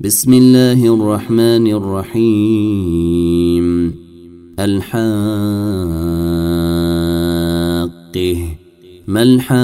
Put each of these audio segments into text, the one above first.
بسم الله الرحمن الرحيم. الحاقه. ما الحاقه؟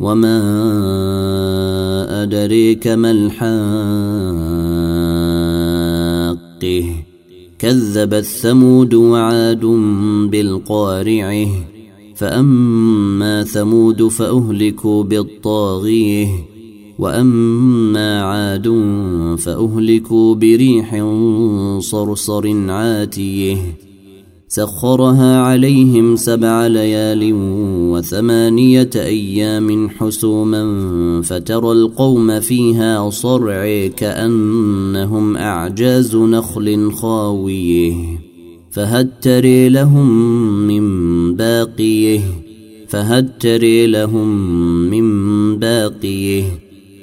وما أدريك ما الحاقه؟ كذبت ثمود وعاد بالقارعه. فأما ثمود فأهلكوا بالطاغية. وأما عاد فأهلكوا بريح صرصر عاتيه سخرها عليهم سبع ليال وثمانية أيام حسوما فترى القوم فيها صرع كأنهم أعجاز نخل خاويه فهل تري لهم من باقيه فهل تري لهم من باقيه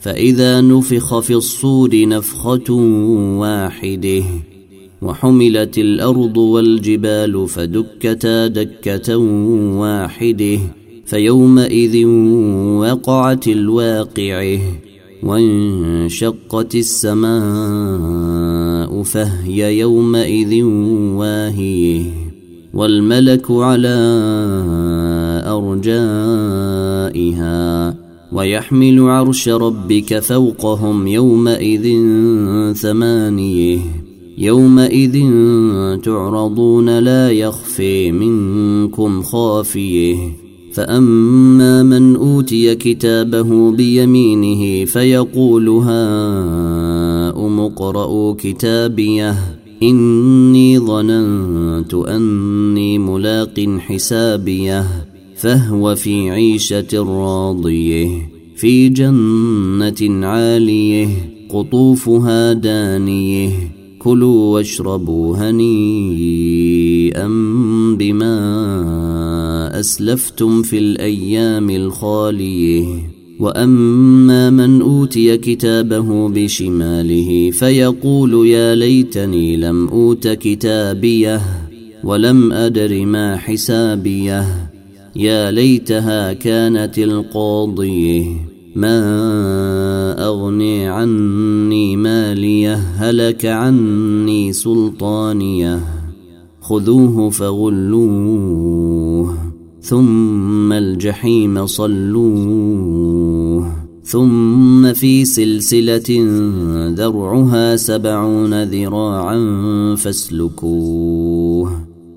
فإذا نفخ في الصور نفخة واحدة وحملت الأرض والجبال فدكتا دكة واحدة فيومئذ وقعت الواقعة وانشقت السماء فهي يومئذ واهية والملك على أرجائها ويحمل عرش ربك فوقهم يومئذ ثمانية. يومئذ تعرضون لا يخفي منكم خافية. فأما من أوتي كتابه بيمينه فيقول هاؤم اقرءوا كتابيه إني ظننت أني ملاق حسابيه فهو في عيشة راضية في جنة عالية قطوفها دانية كلوا واشربوا هنيئا بما أسلفتم في الأيام الخالية. وأما من أوتي كتابه بشماله فيقول يا ليتني لم أوت كتابيه ولم أدر ما حسابيه. يا ليتها كانت القاضيه ما أغني عني مالية هلك عني سلطانية. خذوه فغلوه ثم الجحيم صلوه. ثم في سلسلة ذرعها سبعون ذراعا فاسلكوه.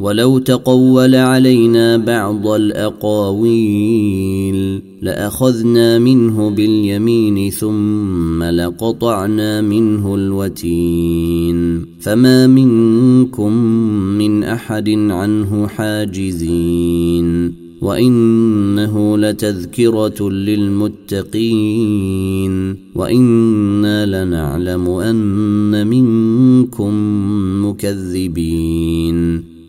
ولو تقول علينا بعض الأقاويل لأخذنا منه باليمين ثم لقطعنا منه الوتين فما منكم من أحد عنه حاجزين وإنه لتذكرة للمتقين وإنا لنعلم أن منكم مكذبين